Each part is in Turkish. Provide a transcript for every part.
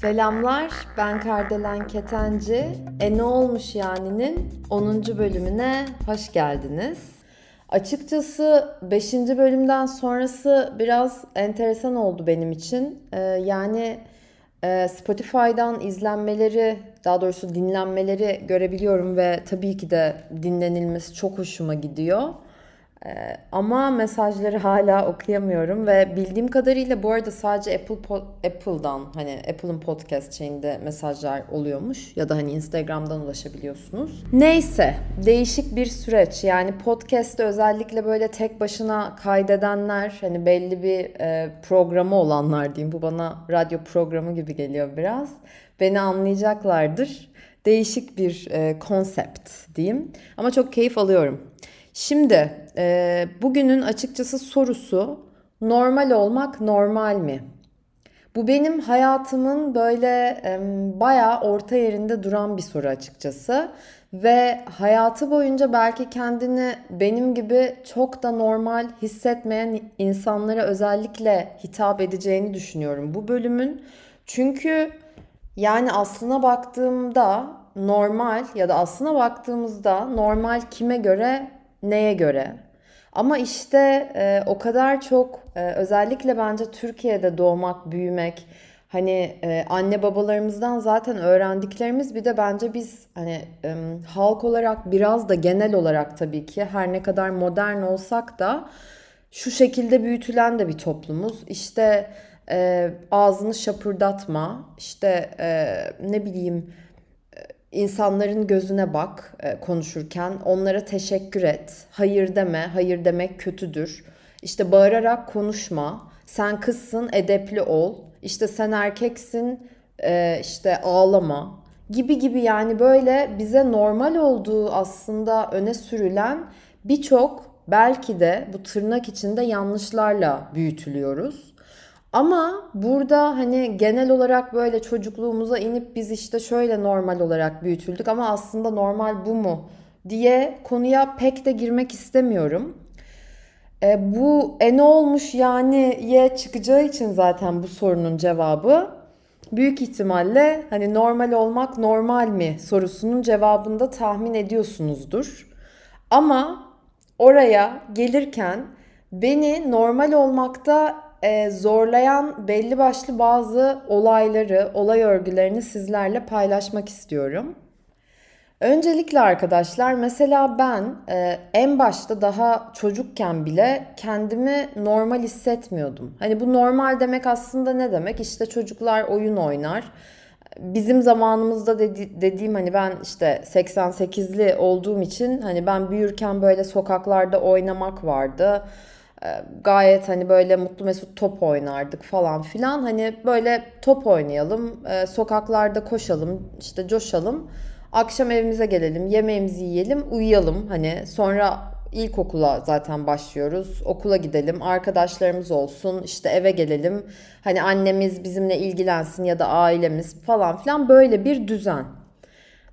Selamlar, ben Kardelen Ketenci. E ne olmuş yani'nin 10. bölümüne hoş geldiniz. Açıkçası 5. bölümden sonrası biraz enteresan oldu benim için. Ee, yani e, Spotify'dan izlenmeleri, daha doğrusu dinlenmeleri görebiliyorum ve tabii ki de dinlenilmesi çok hoşuma gidiyor. Ee, ama mesajları hala okuyamıyorum ve bildiğim kadarıyla bu arada sadece Apple Apple'dan hani Apple'ın podcast şeyinde mesajlar oluyormuş ya da hani Instagram'dan ulaşabiliyorsunuz. Neyse değişik bir süreç yani podcast'te özellikle böyle tek başına kaydedenler hani belli bir e, programı olanlar diyeyim bu bana radyo programı gibi geliyor biraz beni anlayacaklardır. Değişik bir e, konsept diyeyim ama çok keyif alıyorum. Şimdi e, bugünün açıkçası sorusu normal olmak normal mi? Bu benim hayatımın böyle e, bayağı orta yerinde duran bir soru açıkçası. Ve hayatı boyunca belki kendini benim gibi çok da normal hissetmeyen insanlara özellikle hitap edeceğini düşünüyorum bu bölümün. Çünkü yani aslına baktığımda normal ya da aslına baktığımızda normal kime göre neye göre? Ama işte e, o kadar çok e, özellikle bence Türkiye'de doğmak, büyümek, hani e, anne babalarımızdan zaten öğrendiklerimiz bir de bence biz hani e, halk olarak biraz da genel olarak tabii ki her ne kadar modern olsak da şu şekilde büyütülen de bir toplumuz. İşte e, ağzını şapırdatma, işte e, ne bileyim insanların gözüne bak e, konuşurken, onlara teşekkür et, hayır deme, hayır demek kötüdür. İşte bağırarak konuşma, sen kızsın edepli ol, işte sen erkeksin e, işte ağlama gibi gibi yani böyle bize normal olduğu aslında öne sürülen birçok belki de bu tırnak içinde yanlışlarla büyütülüyoruz. Ama burada hani genel olarak böyle çocukluğumuza inip biz işte şöyle normal olarak büyütüldük ama aslında normal bu mu diye konuya pek de girmek istemiyorum. E, bu e ne olmuş yani ye çıkacağı için zaten bu sorunun cevabı büyük ihtimalle hani normal olmak normal mi sorusunun cevabını da tahmin ediyorsunuzdur. Ama oraya gelirken beni normal olmakta e, zorlayan belli başlı bazı olayları, olay örgülerini sizlerle paylaşmak istiyorum. Öncelikle arkadaşlar mesela ben e, en başta daha çocukken bile kendimi normal hissetmiyordum. Hani bu normal demek aslında ne demek? İşte çocuklar oyun oynar. Bizim zamanımızda dedi, dediğim hani ben işte 88'li olduğum için hani ben büyürken böyle sokaklarda oynamak vardı gayet hani böyle mutlu mesut top oynardık falan filan. Hani böyle top oynayalım, e, sokaklarda koşalım, işte coşalım. Akşam evimize gelelim, yemeğimizi yiyelim, uyuyalım. Hani sonra ilkokula zaten başlıyoruz. Okula gidelim, arkadaşlarımız olsun, işte eve gelelim. Hani annemiz bizimle ilgilensin ya da ailemiz falan filan böyle bir düzen.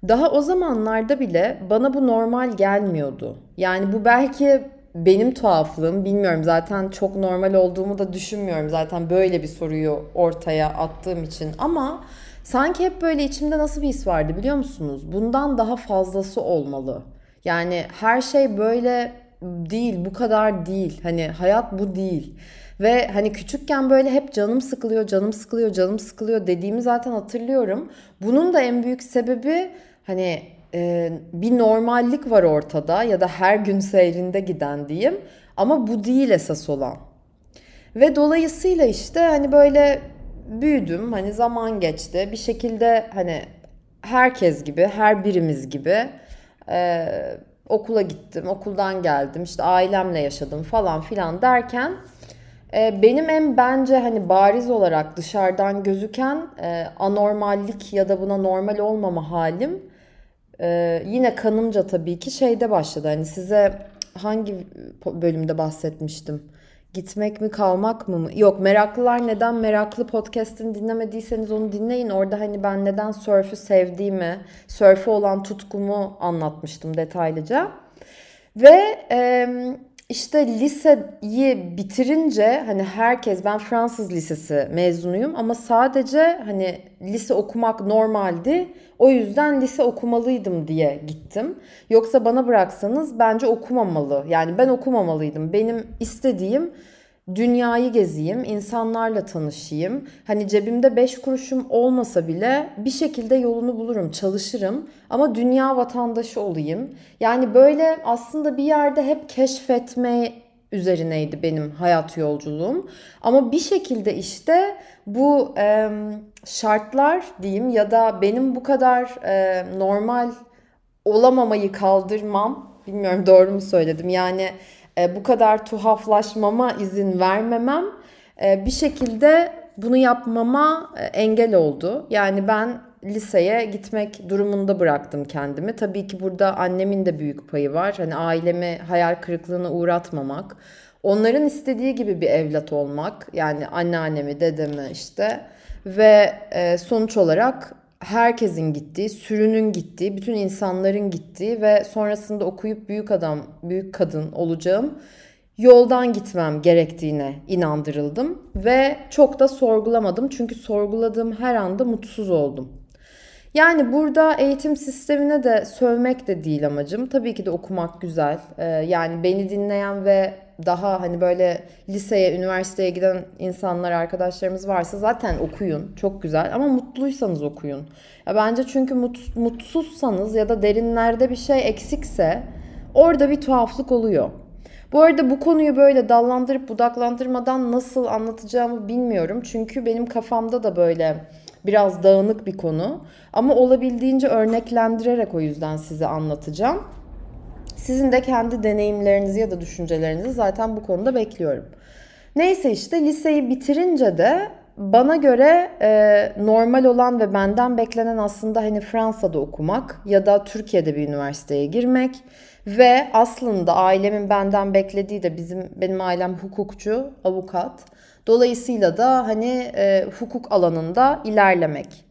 Daha o zamanlarda bile bana bu normal gelmiyordu. Yani bu belki benim tuhaflığım bilmiyorum zaten çok normal olduğumu da düşünmüyorum zaten böyle bir soruyu ortaya attığım için ama sanki hep böyle içimde nasıl bir his vardı biliyor musunuz? Bundan daha fazlası olmalı. Yani her şey böyle değil, bu kadar değil. Hani hayat bu değil. Ve hani küçükken böyle hep canım sıkılıyor, canım sıkılıyor, canım sıkılıyor dediğimi zaten hatırlıyorum. Bunun da en büyük sebebi hani e, bir normallik var ortada ya da her gün seyrinde giden diyeyim. Ama bu değil esas olan. Ve dolayısıyla işte hani böyle büyüdüm hani zaman geçti bir şekilde hani herkes gibi her birimiz gibi e, okula gittim okuldan geldim işte ailemle yaşadım falan filan derken e, benim en bence hani bariz olarak dışarıdan gözüken e, anormallik ya da buna normal olmama halim ee, yine kanımca tabii ki şeyde başladı. Hani size hangi bölümde bahsetmiştim? Gitmek mi kalmak mı? Yok meraklılar neden meraklı podcast'ini dinlemediyseniz onu dinleyin. Orada hani ben neden surf'ü sevdiğimi, surf'e olan tutkumu anlatmıştım detaylıca. Ve e, işte liseyi bitirince hani herkes ben Fransız lisesi mezunuyum ama sadece hani lise okumak normaldi. O yüzden lise okumalıydım diye gittim. Yoksa bana bıraksanız bence okumamalı. Yani ben okumamalıydım. Benim istediğim dünyayı gezeyim, insanlarla tanışayım. Hani cebimde beş kuruşum olmasa bile bir şekilde yolunu bulurum, çalışırım ama dünya vatandaşı olayım. Yani böyle aslında bir yerde hep keşfetme üzerineydi benim hayat yolculuğum. Ama bir şekilde işte bu e, şartlar diyeyim ya da benim bu kadar e, normal olamamayı kaldırmam, bilmiyorum doğru mu söyledim yani e, bu kadar tuhaflaşmama izin vermemem e, bir şekilde bunu yapmama e, engel oldu. Yani ben liseye gitmek durumunda bıraktım kendimi. Tabii ki burada annemin de büyük payı var. Hani ailemi hayal kırıklığına uğratmamak. Onların istediği gibi bir evlat olmak. Yani anneannemi, dedemi işte. Ve sonuç olarak herkesin gittiği, sürünün gittiği, bütün insanların gittiği ve sonrasında okuyup büyük adam, büyük kadın olacağım yoldan gitmem gerektiğine inandırıldım ve çok da sorgulamadım çünkü sorguladığım her anda mutsuz oldum. Yani burada eğitim sistemine de sövmek de değil amacım. Tabii ki de okumak güzel. Ee, yani beni dinleyen ve daha hani böyle liseye, üniversiteye giden insanlar, arkadaşlarımız varsa zaten okuyun. Çok güzel ama mutluysanız okuyun. Ya bence çünkü mut, mutsuzsanız ya da derinlerde bir şey eksikse orada bir tuhaflık oluyor. Bu arada bu konuyu böyle dallandırıp budaklandırmadan nasıl anlatacağımı bilmiyorum. Çünkü benim kafamda da böyle biraz dağınık bir konu. Ama olabildiğince örneklendirerek o yüzden size anlatacağım. Sizin de kendi deneyimlerinizi ya da düşüncelerinizi zaten bu konuda bekliyorum. Neyse işte liseyi bitirince de bana göre e, normal olan ve benden beklenen aslında hani Fransa'da okumak ya da Türkiye'de bir üniversiteye girmek ve aslında ailemin benden beklediği de bizim benim ailem hukukçu, avukat. Dolayısıyla da hani e, hukuk alanında ilerlemek.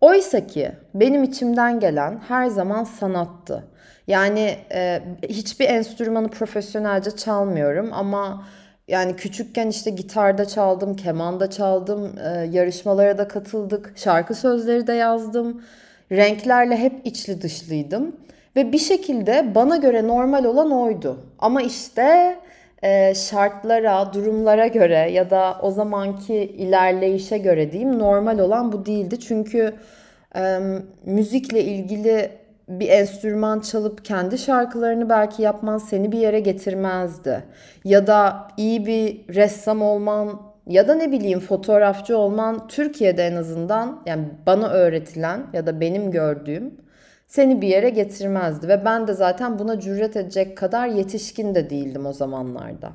Oysa ki benim içimden gelen her zaman sanattı. Yani e, hiçbir enstrümanı profesyonelce çalmıyorum ama yani küçükken işte gitarda çaldım, kemanda çaldım, e, yarışmalara da katıldık, şarkı sözleri de yazdım. Renklerle hep içli dışlıydım. Ve bir şekilde bana göre normal olan oydu. Ama işte e, şartlara, durumlara göre ya da o zamanki ilerleyişe göre diyeyim normal olan bu değildi. Çünkü e, müzikle ilgili bir enstrüman çalıp kendi şarkılarını belki yapman seni bir yere getirmezdi. Ya da iyi bir ressam olman ya da ne bileyim fotoğrafçı olman Türkiye'de en azından yani bana öğretilen ya da benim gördüğüm seni bir yere getirmezdi ve ben de zaten buna cüret edecek kadar yetişkin de değildim o zamanlarda.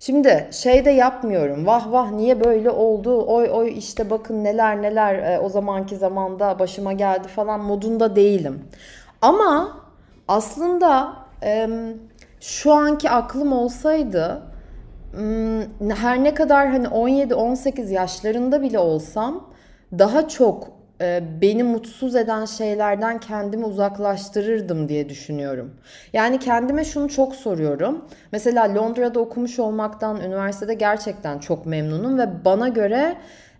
Şimdi şey de yapmıyorum. Vah vah niye böyle oldu? Oy oy işte bakın neler neler e, o zamanki zamanda başıma geldi falan modunda değilim. Ama aslında e, şu anki aklım olsaydı her ne kadar hani 17-18 yaşlarında bile olsam daha çok beni mutsuz eden şeylerden kendimi uzaklaştırırdım diye düşünüyorum. Yani kendime şunu çok soruyorum. Mesela Londra'da okumuş olmaktan üniversitede gerçekten çok memnunum ve bana göre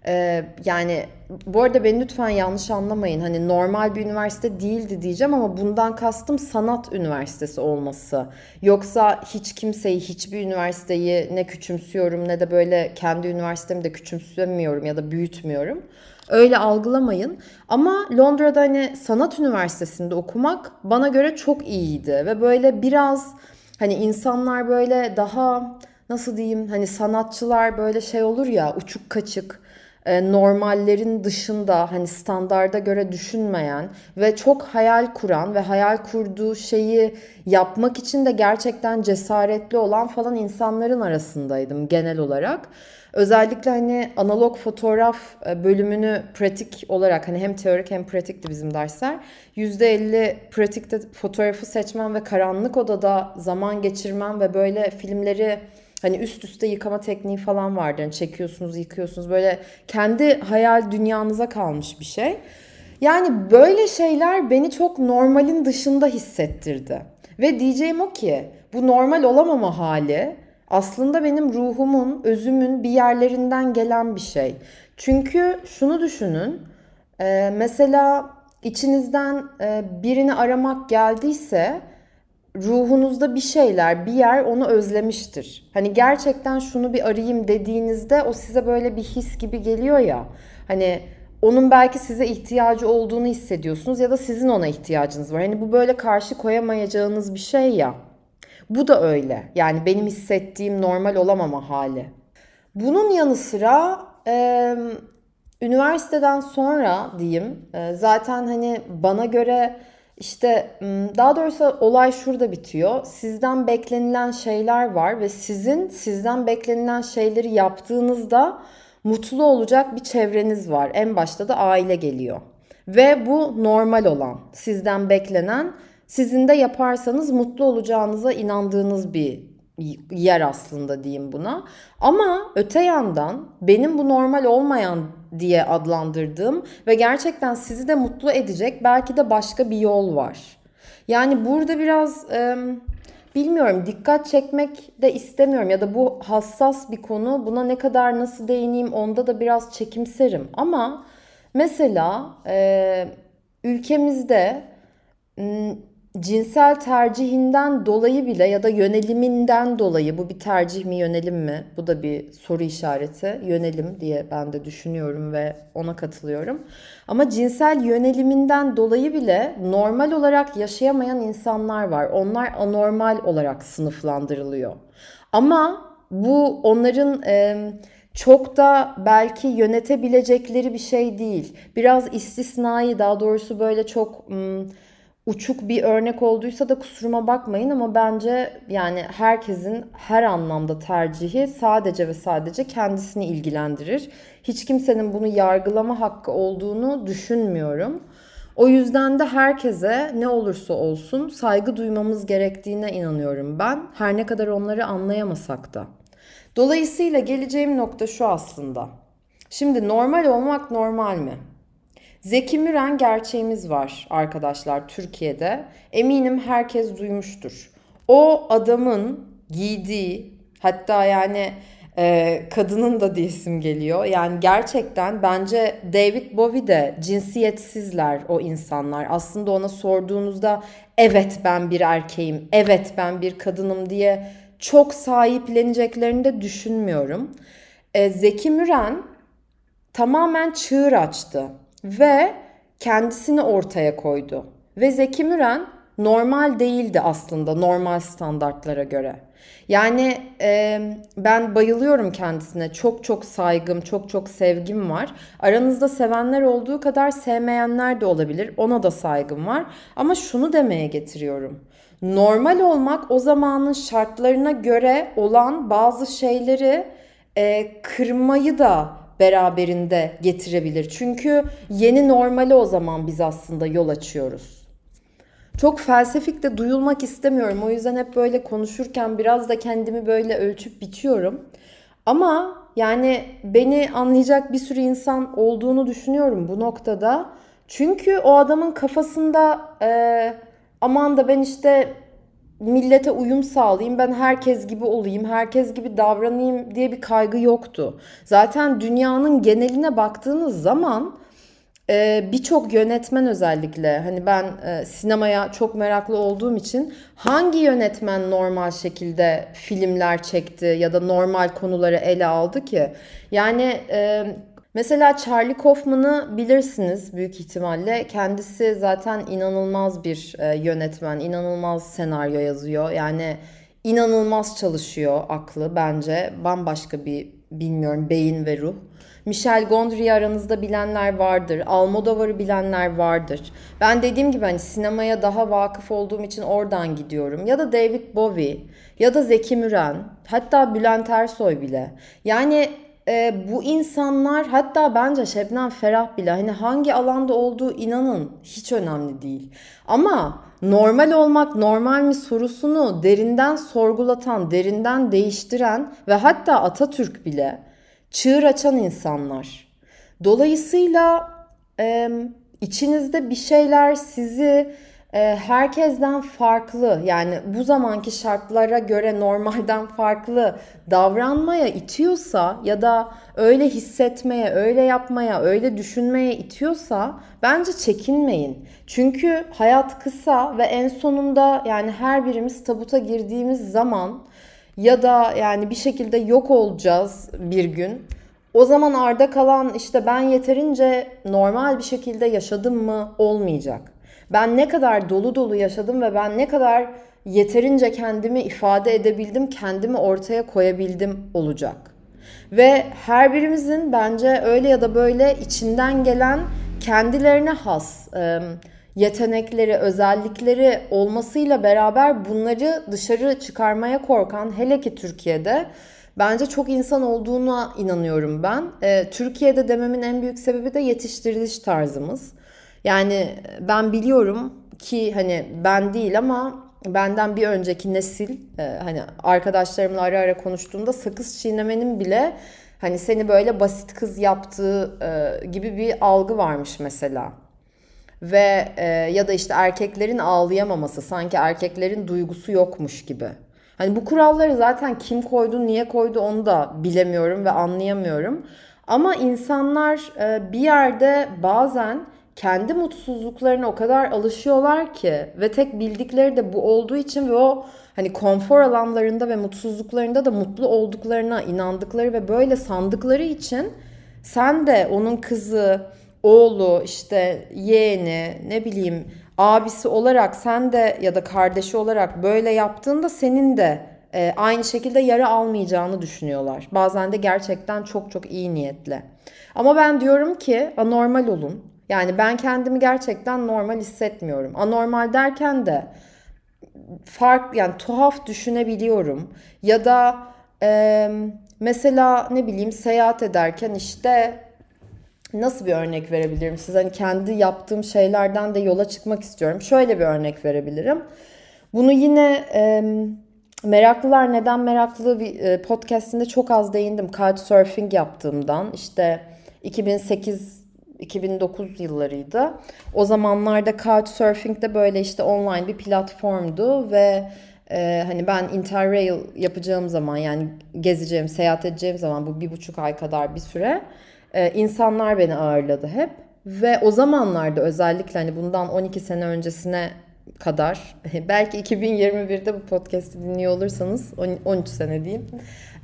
ee, yani bu arada beni lütfen yanlış anlamayın. Hani normal bir üniversite değildi diyeceğim ama bundan kastım sanat üniversitesi olması. Yoksa hiç kimseyi, hiçbir üniversiteyi ne küçümsüyorum ne de böyle kendi üniversitemi de küçümsemiyorum ya da büyütmüyorum. Öyle algılamayın. Ama Londra'da hani sanat üniversitesinde okumak bana göre çok iyiydi ve böyle biraz hani insanlar böyle daha nasıl diyeyim hani sanatçılar böyle şey olur ya uçuk kaçık e, normallerin dışında hani standarda göre düşünmeyen ve çok hayal kuran ve hayal kurduğu şeyi yapmak için de gerçekten cesaretli olan falan insanların arasındaydım genel olarak. Özellikle hani analog fotoğraf e, bölümünü pratik olarak hani hem teorik hem pratikti bizim dersler. %50 pratikte fotoğrafı seçmem ve karanlık odada zaman geçirmem ve böyle filmleri Hani üst üste yıkama tekniği falan vardı. Hani çekiyorsunuz, yıkıyorsunuz. Böyle kendi hayal dünyanıza kalmış bir şey. Yani böyle şeyler beni çok normalin dışında hissettirdi. Ve diyeceğim o ki bu normal olamama hali aslında benim ruhumun, özümün bir yerlerinden gelen bir şey. Çünkü şunu düşünün. E, mesela içinizden e, birini aramak geldiyse ruhunuzda bir şeyler, bir yer onu özlemiştir. Hani gerçekten şunu bir arayayım dediğinizde o size böyle bir his gibi geliyor ya. Hani onun belki size ihtiyacı olduğunu hissediyorsunuz ya da sizin ona ihtiyacınız var. Hani bu böyle karşı koyamayacağınız bir şey ya. Bu da öyle. Yani benim hissettiğim normal olamama hali. Bunun yanı sıra e, üniversiteden sonra diyeyim e, zaten hani bana göre işte daha doğrusu olay şurada bitiyor. Sizden beklenilen şeyler var ve sizin sizden beklenilen şeyleri yaptığınızda mutlu olacak bir çevreniz var. En başta da aile geliyor. Ve bu normal olan, sizden beklenen, sizin de yaparsanız mutlu olacağınıza inandığınız bir yer aslında diyeyim buna. Ama öte yandan benim bu normal olmayan diye adlandırdığım ve gerçekten sizi de mutlu edecek belki de başka bir yol var. Yani burada biraz e, bilmiyorum dikkat çekmek de istemiyorum ya da bu hassas bir konu buna ne kadar nasıl değineyim onda da biraz çekimserim. Ama mesela e, ülkemizde cinsel tercihinden dolayı bile ya da yöneliminden dolayı bu bir tercih mi yönelim mi? Bu da bir soru işareti. Yönelim diye ben de düşünüyorum ve ona katılıyorum. Ama cinsel yöneliminden dolayı bile normal olarak yaşayamayan insanlar var. Onlar anormal olarak sınıflandırılıyor. Ama bu onların e, çok da belki yönetebilecekleri bir şey değil. Biraz istisnai daha doğrusu böyle çok... Hmm, uçuk bir örnek olduysa da kusuruma bakmayın ama bence yani herkesin her anlamda tercihi sadece ve sadece kendisini ilgilendirir. Hiç kimsenin bunu yargılama hakkı olduğunu düşünmüyorum. O yüzden de herkese ne olursa olsun saygı duymamız gerektiğine inanıyorum ben. Her ne kadar onları anlayamasak da. Dolayısıyla geleceğim nokta şu aslında. Şimdi normal olmak normal mi? Zeki Müren gerçeğimiz var arkadaşlar Türkiye'de. Eminim herkes duymuştur. O adamın giydiği hatta yani e, kadının da diyesim geliyor. Yani gerçekten bence David Bowie de cinsiyetsizler o insanlar. Aslında ona sorduğunuzda evet ben bir erkeğim, evet ben bir kadınım diye çok sahipleneceklerini de düşünmüyorum. E, Zeki Müren tamamen çığır açtı ve kendisini ortaya koydu. Ve Zeki Müren normal değildi aslında normal standartlara göre. Yani e, ben bayılıyorum kendisine. Çok çok saygım, çok çok sevgim var. Aranızda sevenler olduğu kadar sevmeyenler de olabilir. Ona da saygım var. Ama şunu demeye getiriyorum. Normal olmak o zamanın şartlarına göre olan bazı şeyleri e, kırmayı da beraberinde getirebilir. Çünkü yeni normali o zaman biz aslında yol açıyoruz. Çok felsefik de duyulmak istemiyorum. O yüzden hep böyle konuşurken biraz da kendimi böyle ölçüp biçiyorum. Ama yani beni anlayacak bir sürü insan olduğunu düşünüyorum bu noktada. Çünkü o adamın kafasında e, aman da ben işte millete uyum sağlayayım, ben herkes gibi olayım, herkes gibi davranayım diye bir kaygı yoktu. Zaten dünyanın geneline baktığınız zaman e, birçok yönetmen özellikle hani ben e, sinemaya çok meraklı olduğum için hangi yönetmen normal şekilde filmler çekti ya da normal konuları ele aldı ki? Yani e, Mesela Charlie Kaufman'ı bilirsiniz büyük ihtimalle. Kendisi zaten inanılmaz bir e, yönetmen, inanılmaz senaryo yazıyor. Yani inanılmaz çalışıyor aklı bence. Bambaşka bir bilmiyorum beyin ve ruh. Michel Gondry'i aranızda bilenler vardır. Almodovar'ı bilenler vardır. Ben dediğim gibi hani sinemaya daha vakıf olduğum için oradan gidiyorum. Ya da David Bowie ya da Zeki Müren hatta Bülent Ersoy bile. Yani e, bu insanlar hatta bence Şebnem Ferah bile hani hangi alanda olduğu inanın hiç önemli değil. Ama normal olmak normal mi sorusunu derinden sorgulatan, derinden değiştiren ve hatta Atatürk bile çığır açan insanlar. Dolayısıyla e, içinizde bir şeyler sizi herkesten farklı yani bu zamanki şartlara göre normalden farklı davranmaya itiyorsa ya da öyle hissetmeye, öyle yapmaya, öyle düşünmeye itiyorsa bence çekinmeyin. Çünkü hayat kısa ve en sonunda yani her birimiz tabuta girdiğimiz zaman ya da yani bir şekilde yok olacağız bir gün. O zaman arda kalan işte ben yeterince normal bir şekilde yaşadım mı olmayacak. Ben ne kadar dolu dolu yaşadım ve ben ne kadar yeterince kendimi ifade edebildim, kendimi ortaya koyabildim olacak. Ve her birimizin bence öyle ya da böyle içinden gelen kendilerine has yetenekleri, özellikleri olmasıyla beraber bunları dışarı çıkarmaya korkan hele ki Türkiye'de bence çok insan olduğuna inanıyorum ben. Türkiye'de dememin en büyük sebebi de yetiştiriliş tarzımız. Yani ben biliyorum ki hani ben değil ama benden bir önceki nesil e, hani arkadaşlarımla ara ara konuştuğumda sakız çiğnemenin bile hani seni böyle basit kız yaptığı e, gibi bir algı varmış mesela. Ve e, ya da işte erkeklerin ağlayamaması sanki erkeklerin duygusu yokmuş gibi. Hani bu kuralları zaten kim koydu, niye koydu onu da bilemiyorum ve anlayamıyorum. Ama insanlar bir yerde bazen kendi mutsuzluklarına o kadar alışıyorlar ki ve tek bildikleri de bu olduğu için ve o hani konfor alanlarında ve mutsuzluklarında da mutlu olduklarına inandıkları ve böyle sandıkları için sen de onun kızı, oğlu, işte yeğeni, ne bileyim abisi olarak sen de ya da kardeşi olarak böyle yaptığında senin de e, aynı şekilde yara almayacağını düşünüyorlar. Bazen de gerçekten çok çok iyi niyetle. Ama ben diyorum ki anormal olun. Yani ben kendimi gerçekten normal hissetmiyorum. Anormal derken de fark yani tuhaf düşünebiliyorum. Ya da e, mesela ne bileyim seyahat ederken işte nasıl bir örnek verebilirim size? Hani kendi yaptığım şeylerden de yola çıkmak istiyorum. Şöyle bir örnek verebilirim. Bunu yine e, Meraklılar Neden Meraklı podcastinde çok az değindim. Couchsurfing yaptığımdan. işte 2008 2009 yıllarıydı. O zamanlarda Couchsurfing de böyle işte online bir platformdu ve e, hani ben Interrail yapacağım zaman yani gezeceğim, seyahat edeceğim zaman bu bir buçuk ay kadar bir süre e, insanlar beni ağırladı hep. Ve o zamanlarda özellikle hani bundan 12 sene öncesine kadar belki 2021'de bu podcast'i dinliyor olursanız 13 sene diyeyim.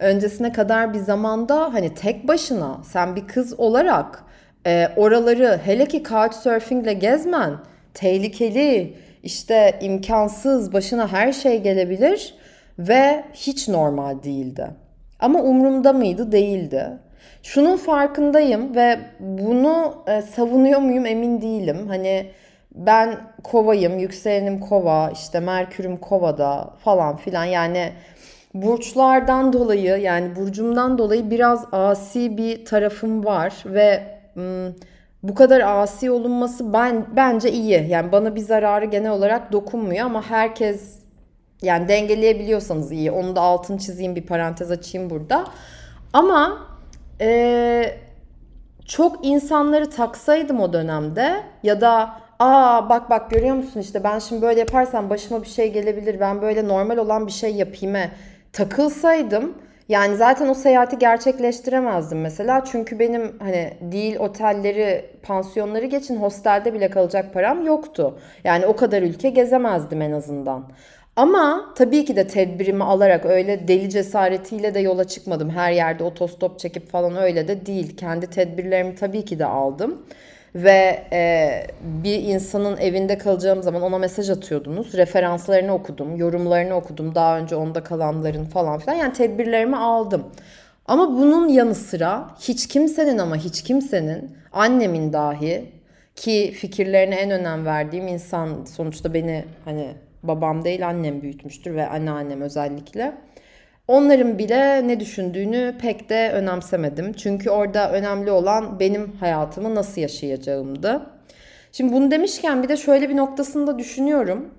Öncesine kadar bir zamanda hani tek başına sen bir kız olarak e, oraları hele ki couchsurfingle gezmen tehlikeli, işte imkansız, başına her şey gelebilir ve hiç normal değildi. Ama umurumda mıydı? Değildi. Şunun farkındayım ve bunu e, savunuyor muyum emin değilim. Hani ben kovayım, yükselenim kova, işte Merkür'üm kovada falan filan yani burçlardan dolayı yani burcumdan dolayı biraz asi bir tarafım var ve bu kadar asi olunması ben bence iyi. Yani bana bir zararı genel olarak dokunmuyor ama herkes yani dengeleyebiliyorsanız iyi. Onu da altın çizeyim bir parantez açayım burada. Ama e, çok insanları taksaydım o dönemde ya da aa bak bak görüyor musun işte ben şimdi böyle yaparsam başıma bir şey gelebilir ben böyle normal olan bir şey yapayım takılsaydım yani zaten o seyahati gerçekleştiremezdim mesela. Çünkü benim hani değil otelleri, pansiyonları geçin hostelde bile kalacak param yoktu. Yani o kadar ülke gezemezdim en azından. Ama tabii ki de tedbirimi alarak öyle deli cesaretiyle de yola çıkmadım. Her yerde otostop çekip falan öyle de değil. Kendi tedbirlerimi tabii ki de aldım ve e, bir insanın evinde kalacağım zaman ona mesaj atıyordunuz. Referanslarını okudum, yorumlarını okudum. Daha önce onda kalanların falan filan. Yani tedbirlerimi aldım. Ama bunun yanı sıra hiç kimsenin ama hiç kimsenin annemin dahi ki fikirlerine en önem verdiğim insan sonuçta beni hani babam değil annem büyütmüştür ve anneannem özellikle Onların bile ne düşündüğünü pek de önemsemedim. Çünkü orada önemli olan benim hayatımı nasıl yaşayacağımdı. Şimdi bunu demişken bir de şöyle bir noktasını da düşünüyorum.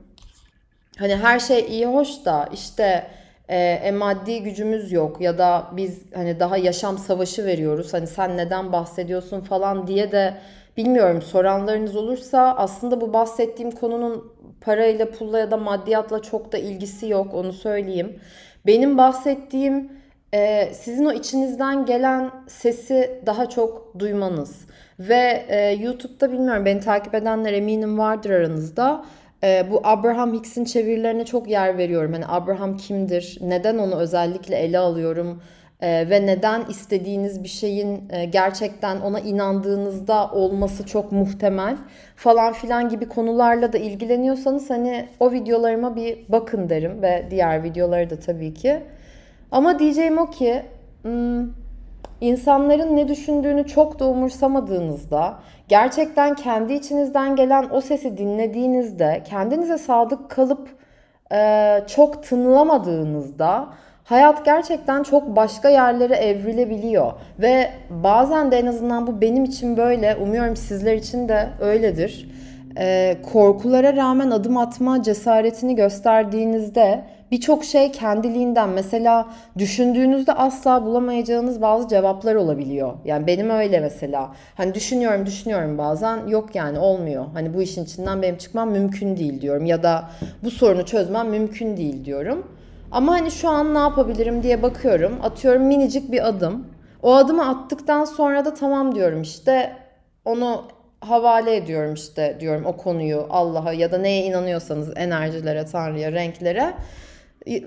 Hani her şey iyi hoş da işte e, e, maddi gücümüz yok ya da biz hani daha yaşam savaşı veriyoruz. Hani sen neden bahsediyorsun falan diye de bilmiyorum soranlarınız olursa aslında bu bahsettiğim konunun parayla, pulla ya da maddiyatla çok da ilgisi yok onu söyleyeyim. Benim bahsettiğim e, sizin o içinizden gelen sesi daha çok duymanız. Ve e, YouTube'da bilmiyorum beni takip edenler eminim vardır aranızda. E, bu Abraham Hicks'in çevirilerine çok yer veriyorum. Hani Abraham kimdir? Neden onu özellikle ele alıyorum? E, ve neden istediğiniz bir şeyin e, gerçekten ona inandığınızda olması çok muhtemel falan filan gibi konularla da ilgileniyorsanız hani o videolarıma bir bakın derim ve diğer videoları da tabii ki. Ama diyeceğim o ki hmm, insanların ne düşündüğünü çok da umursamadığınızda, gerçekten kendi içinizden gelen o sesi dinlediğinizde, kendinize sadık kalıp e, çok tınlamadığınızda hayat gerçekten çok başka yerlere evrilebiliyor. Ve bazen de en azından bu benim için böyle, umuyorum sizler için de öyledir. E, korkulara rağmen adım atma cesaretini gösterdiğinizde birçok şey kendiliğinden mesela düşündüğünüzde asla bulamayacağınız bazı cevaplar olabiliyor. Yani benim öyle mesela. Hani düşünüyorum düşünüyorum bazen yok yani olmuyor. Hani bu işin içinden benim çıkmam mümkün değil diyorum ya da bu sorunu çözmem mümkün değil diyorum. Ama hani şu an ne yapabilirim diye bakıyorum. Atıyorum minicik bir adım. O adımı attıktan sonra da tamam diyorum işte onu havale ediyorum işte diyorum o konuyu Allah'a ya da neye inanıyorsanız enerjilere, tanrıya, renklere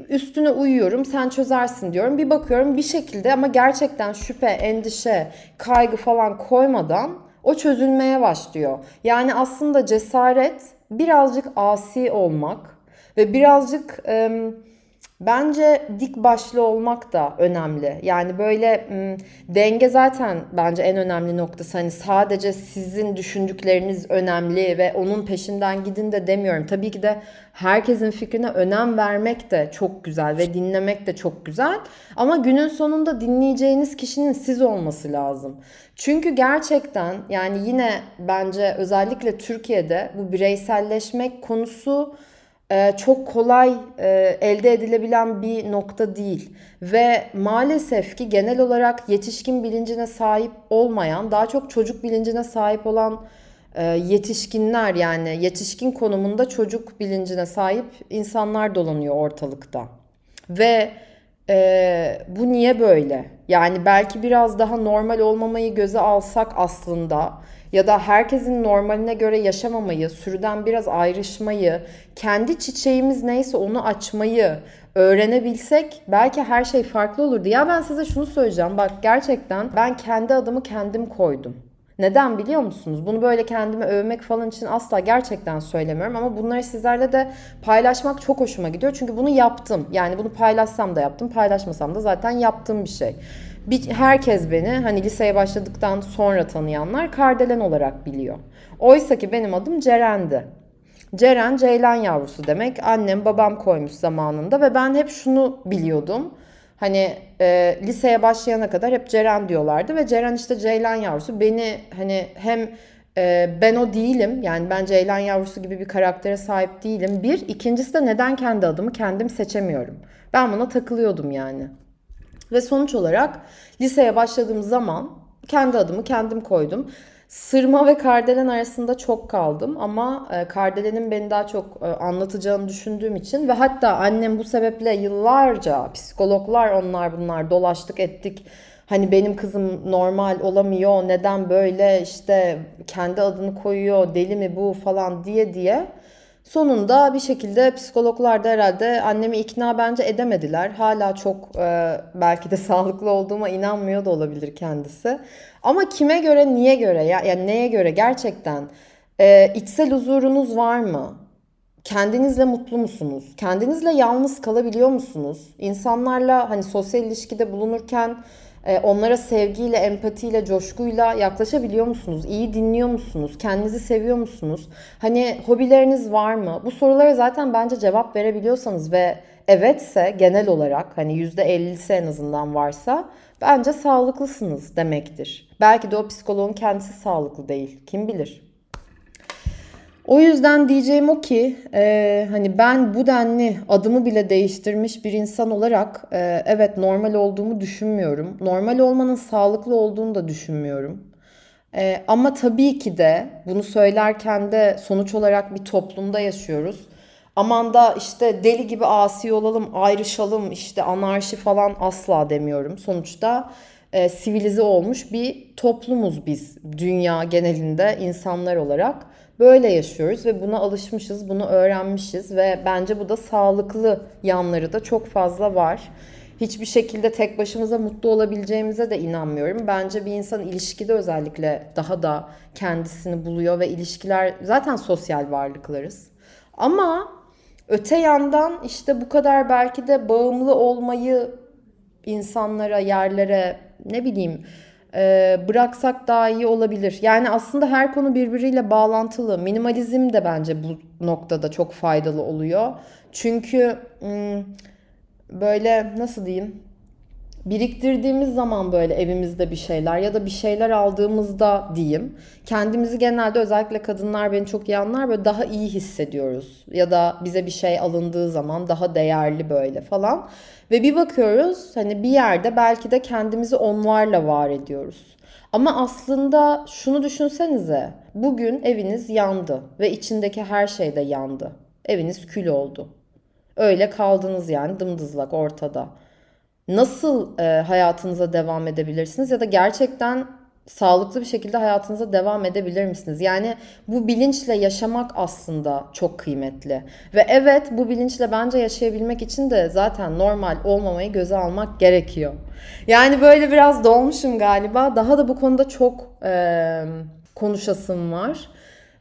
üstüne uyuyorum sen çözersin diyorum. Bir bakıyorum bir şekilde ama gerçekten şüphe, endişe, kaygı falan koymadan o çözülmeye başlıyor. Yani aslında cesaret birazcık asi olmak ve birazcık... Iı, Bence dik başlı olmak da önemli. Yani böyle denge zaten bence en önemli noktası. Hani sadece sizin düşündükleriniz önemli ve onun peşinden gidin de demiyorum. Tabii ki de herkesin fikrine önem vermek de çok güzel ve dinlemek de çok güzel. Ama günün sonunda dinleyeceğiniz kişinin siz olması lazım. Çünkü gerçekten yani yine bence özellikle Türkiye'de bu bireyselleşmek konusu çok kolay e, elde edilebilen bir nokta değil. Ve maalesef ki genel olarak yetişkin bilincine sahip olmayan, daha çok çocuk bilincine sahip olan e, yetişkinler yani yetişkin konumunda çocuk bilincine sahip insanlar dolanıyor ortalıkta. Ve e, bu niye böyle? Yani belki biraz daha normal olmamayı göze alsak aslında ya da herkesin normaline göre yaşamamayı, sürüden biraz ayrışmayı, kendi çiçeğimiz neyse onu açmayı öğrenebilsek belki her şey farklı olurdu. Ya ben size şunu söyleyeceğim. Bak gerçekten ben kendi adımı kendim koydum. Neden biliyor musunuz? Bunu böyle kendime övmek falan için asla gerçekten söylemiyorum ama bunları sizlerle de paylaşmak çok hoşuma gidiyor. Çünkü bunu yaptım. Yani bunu paylaşsam da yaptım, paylaşmasam da zaten yaptığım bir şey bir, herkes beni hani liseye başladıktan sonra tanıyanlar Kardelen olarak biliyor. Oysa ki benim adım Ceren'di. Ceren Ceylan yavrusu demek. Annem babam koymuş zamanında ve ben hep şunu biliyordum. Hani e, liseye başlayana kadar hep Ceren diyorlardı ve Ceren işte Ceylan yavrusu. Beni hani hem e, ben o değilim yani ben Ceylan yavrusu gibi bir karaktere sahip değilim. Bir, ikincisi de neden kendi adımı kendim seçemiyorum. Ben buna takılıyordum yani. Ve sonuç olarak liseye başladığım zaman kendi adımı kendim koydum. Sırma ve Kardelen arasında çok kaldım ama e, Kardelen'in beni daha çok e, anlatacağını düşündüğüm için ve hatta annem bu sebeple yıllarca psikologlar onlar bunlar dolaştık ettik. Hani benim kızım normal olamıyor neden böyle işte kendi adını koyuyor deli mi bu falan diye diye Sonunda bir şekilde psikologlar da herhalde annemi ikna bence edemediler. Hala çok e, belki de sağlıklı olduğuma inanmıyor da olabilir kendisi. Ama kime göre, niye göre ya yani neye göre gerçekten e, içsel huzurunuz var mı? Kendinizle mutlu musunuz? Kendinizle yalnız kalabiliyor musunuz? İnsanlarla hani sosyal ilişkide bulunurken onlara sevgiyle, empatiyle, coşkuyla yaklaşabiliyor musunuz? İyi dinliyor musunuz? Kendinizi seviyor musunuz? Hani hobileriniz var mı? Bu sorulara zaten bence cevap verebiliyorsanız ve evetse genel olarak hani %50'si en azından varsa bence sağlıklısınız demektir. Belki de o psikoloğun kendisi sağlıklı değil. Kim bilir? O yüzden diyeceğim o ki e, hani ben bu denli adımı bile değiştirmiş bir insan olarak e, evet normal olduğumu düşünmüyorum. Normal olmanın sağlıklı olduğunu da düşünmüyorum. Ee, ama tabii ki de bunu söylerken de sonuç olarak bir toplumda yaşıyoruz. Aman da işte deli gibi asi olalım, ayrışalım, işte anarşi falan asla demiyorum. Sonuçta e, sivilize olmuş bir toplumuz biz dünya genelinde insanlar olarak. Böyle yaşıyoruz ve buna alışmışız, bunu öğrenmişiz ve bence bu da sağlıklı yanları da çok fazla var. Hiçbir şekilde tek başımıza mutlu olabileceğimize de inanmıyorum. Bence bir insan ilişkide özellikle daha da kendisini buluyor ve ilişkiler zaten sosyal varlıklarız. Ama öte yandan işte bu kadar belki de bağımlı olmayı insanlara, yerlere ne bileyim e, bıraksak daha iyi olabilir. Yani aslında her konu birbiriyle bağlantılı. Minimalizm de bence bu noktada çok faydalı oluyor. Çünkü böyle nasıl diyeyim biriktirdiğimiz zaman böyle evimizde bir şeyler ya da bir şeyler aldığımızda diyeyim kendimizi genelde özellikle kadınlar beni çok iyi anlar böyle daha iyi hissediyoruz ya da bize bir şey alındığı zaman daha değerli böyle falan ve bir bakıyoruz hani bir yerde belki de kendimizi onlarla var ediyoruz. Ama aslında şunu düşünsenize. Bugün eviniz yandı ve içindeki her şey de yandı. Eviniz kül oldu. Öyle kaldınız yani dımdızlak ortada. Nasıl e, hayatınıza devam edebilirsiniz ya da gerçekten sağlıklı bir şekilde hayatınıza devam edebilir misiniz? Yani bu bilinçle yaşamak aslında çok kıymetli. Ve evet bu bilinçle bence yaşayabilmek için de zaten normal olmamayı göze almak gerekiyor. Yani böyle biraz dolmuşum galiba. Daha da bu konuda çok e, konuşasım var.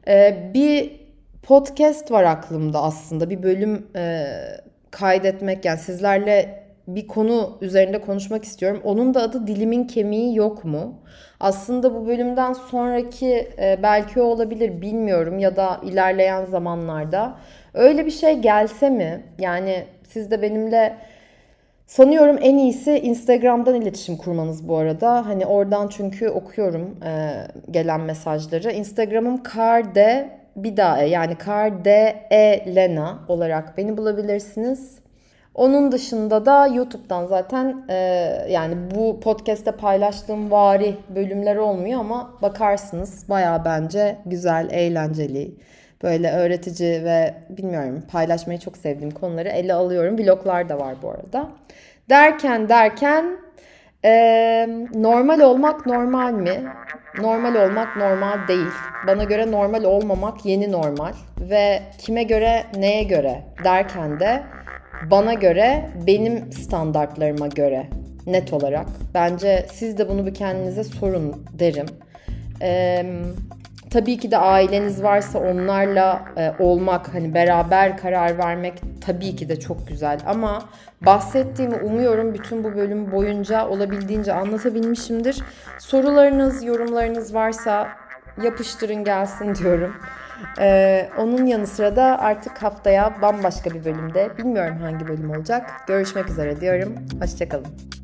E, bir podcast var aklımda aslında. Bir bölüm e, kaydetmek yani sizlerle bir konu üzerinde konuşmak istiyorum. Onun da adı Dilimin Kemiği Yok mu? Aslında bu bölümden sonraki e, belki olabilir bilmiyorum ya da ilerleyen zamanlarda. Öyle bir şey gelse mi? Yani siz de benimle sanıyorum en iyisi Instagram'dan iletişim kurmanız bu arada. Hani oradan çünkü okuyorum e, gelen mesajları. Instagram'ım karde bir daha yani karde e lena olarak beni bulabilirsiniz. Onun dışında da YouTube'dan zaten e, yani bu podcast'te paylaştığım vari bölümler olmuyor ama bakarsınız baya bence güzel, eğlenceli, böyle öğretici ve bilmiyorum paylaşmayı çok sevdiğim konuları ele alıyorum. Vloglar da var bu arada. Derken derken e, normal olmak normal mi? Normal olmak normal değil. Bana göre normal olmamak yeni normal. Ve kime göre neye göre derken de bana göre, benim standartlarıma göre net olarak. Bence siz de bunu bir kendinize sorun derim. Ee, tabii ki de aileniz varsa onlarla e, olmak, hani beraber karar vermek tabii ki de çok güzel. Ama bahsettiğimi umuyorum bütün bu bölüm boyunca olabildiğince anlatabilmişimdir. Sorularınız, yorumlarınız varsa yapıştırın gelsin diyorum. Ee, onun yanı sıra da artık haftaya bambaşka bir bölümde bilmiyorum hangi bölüm olacak. Görüşmek üzere diyorum. Hoşçakalın.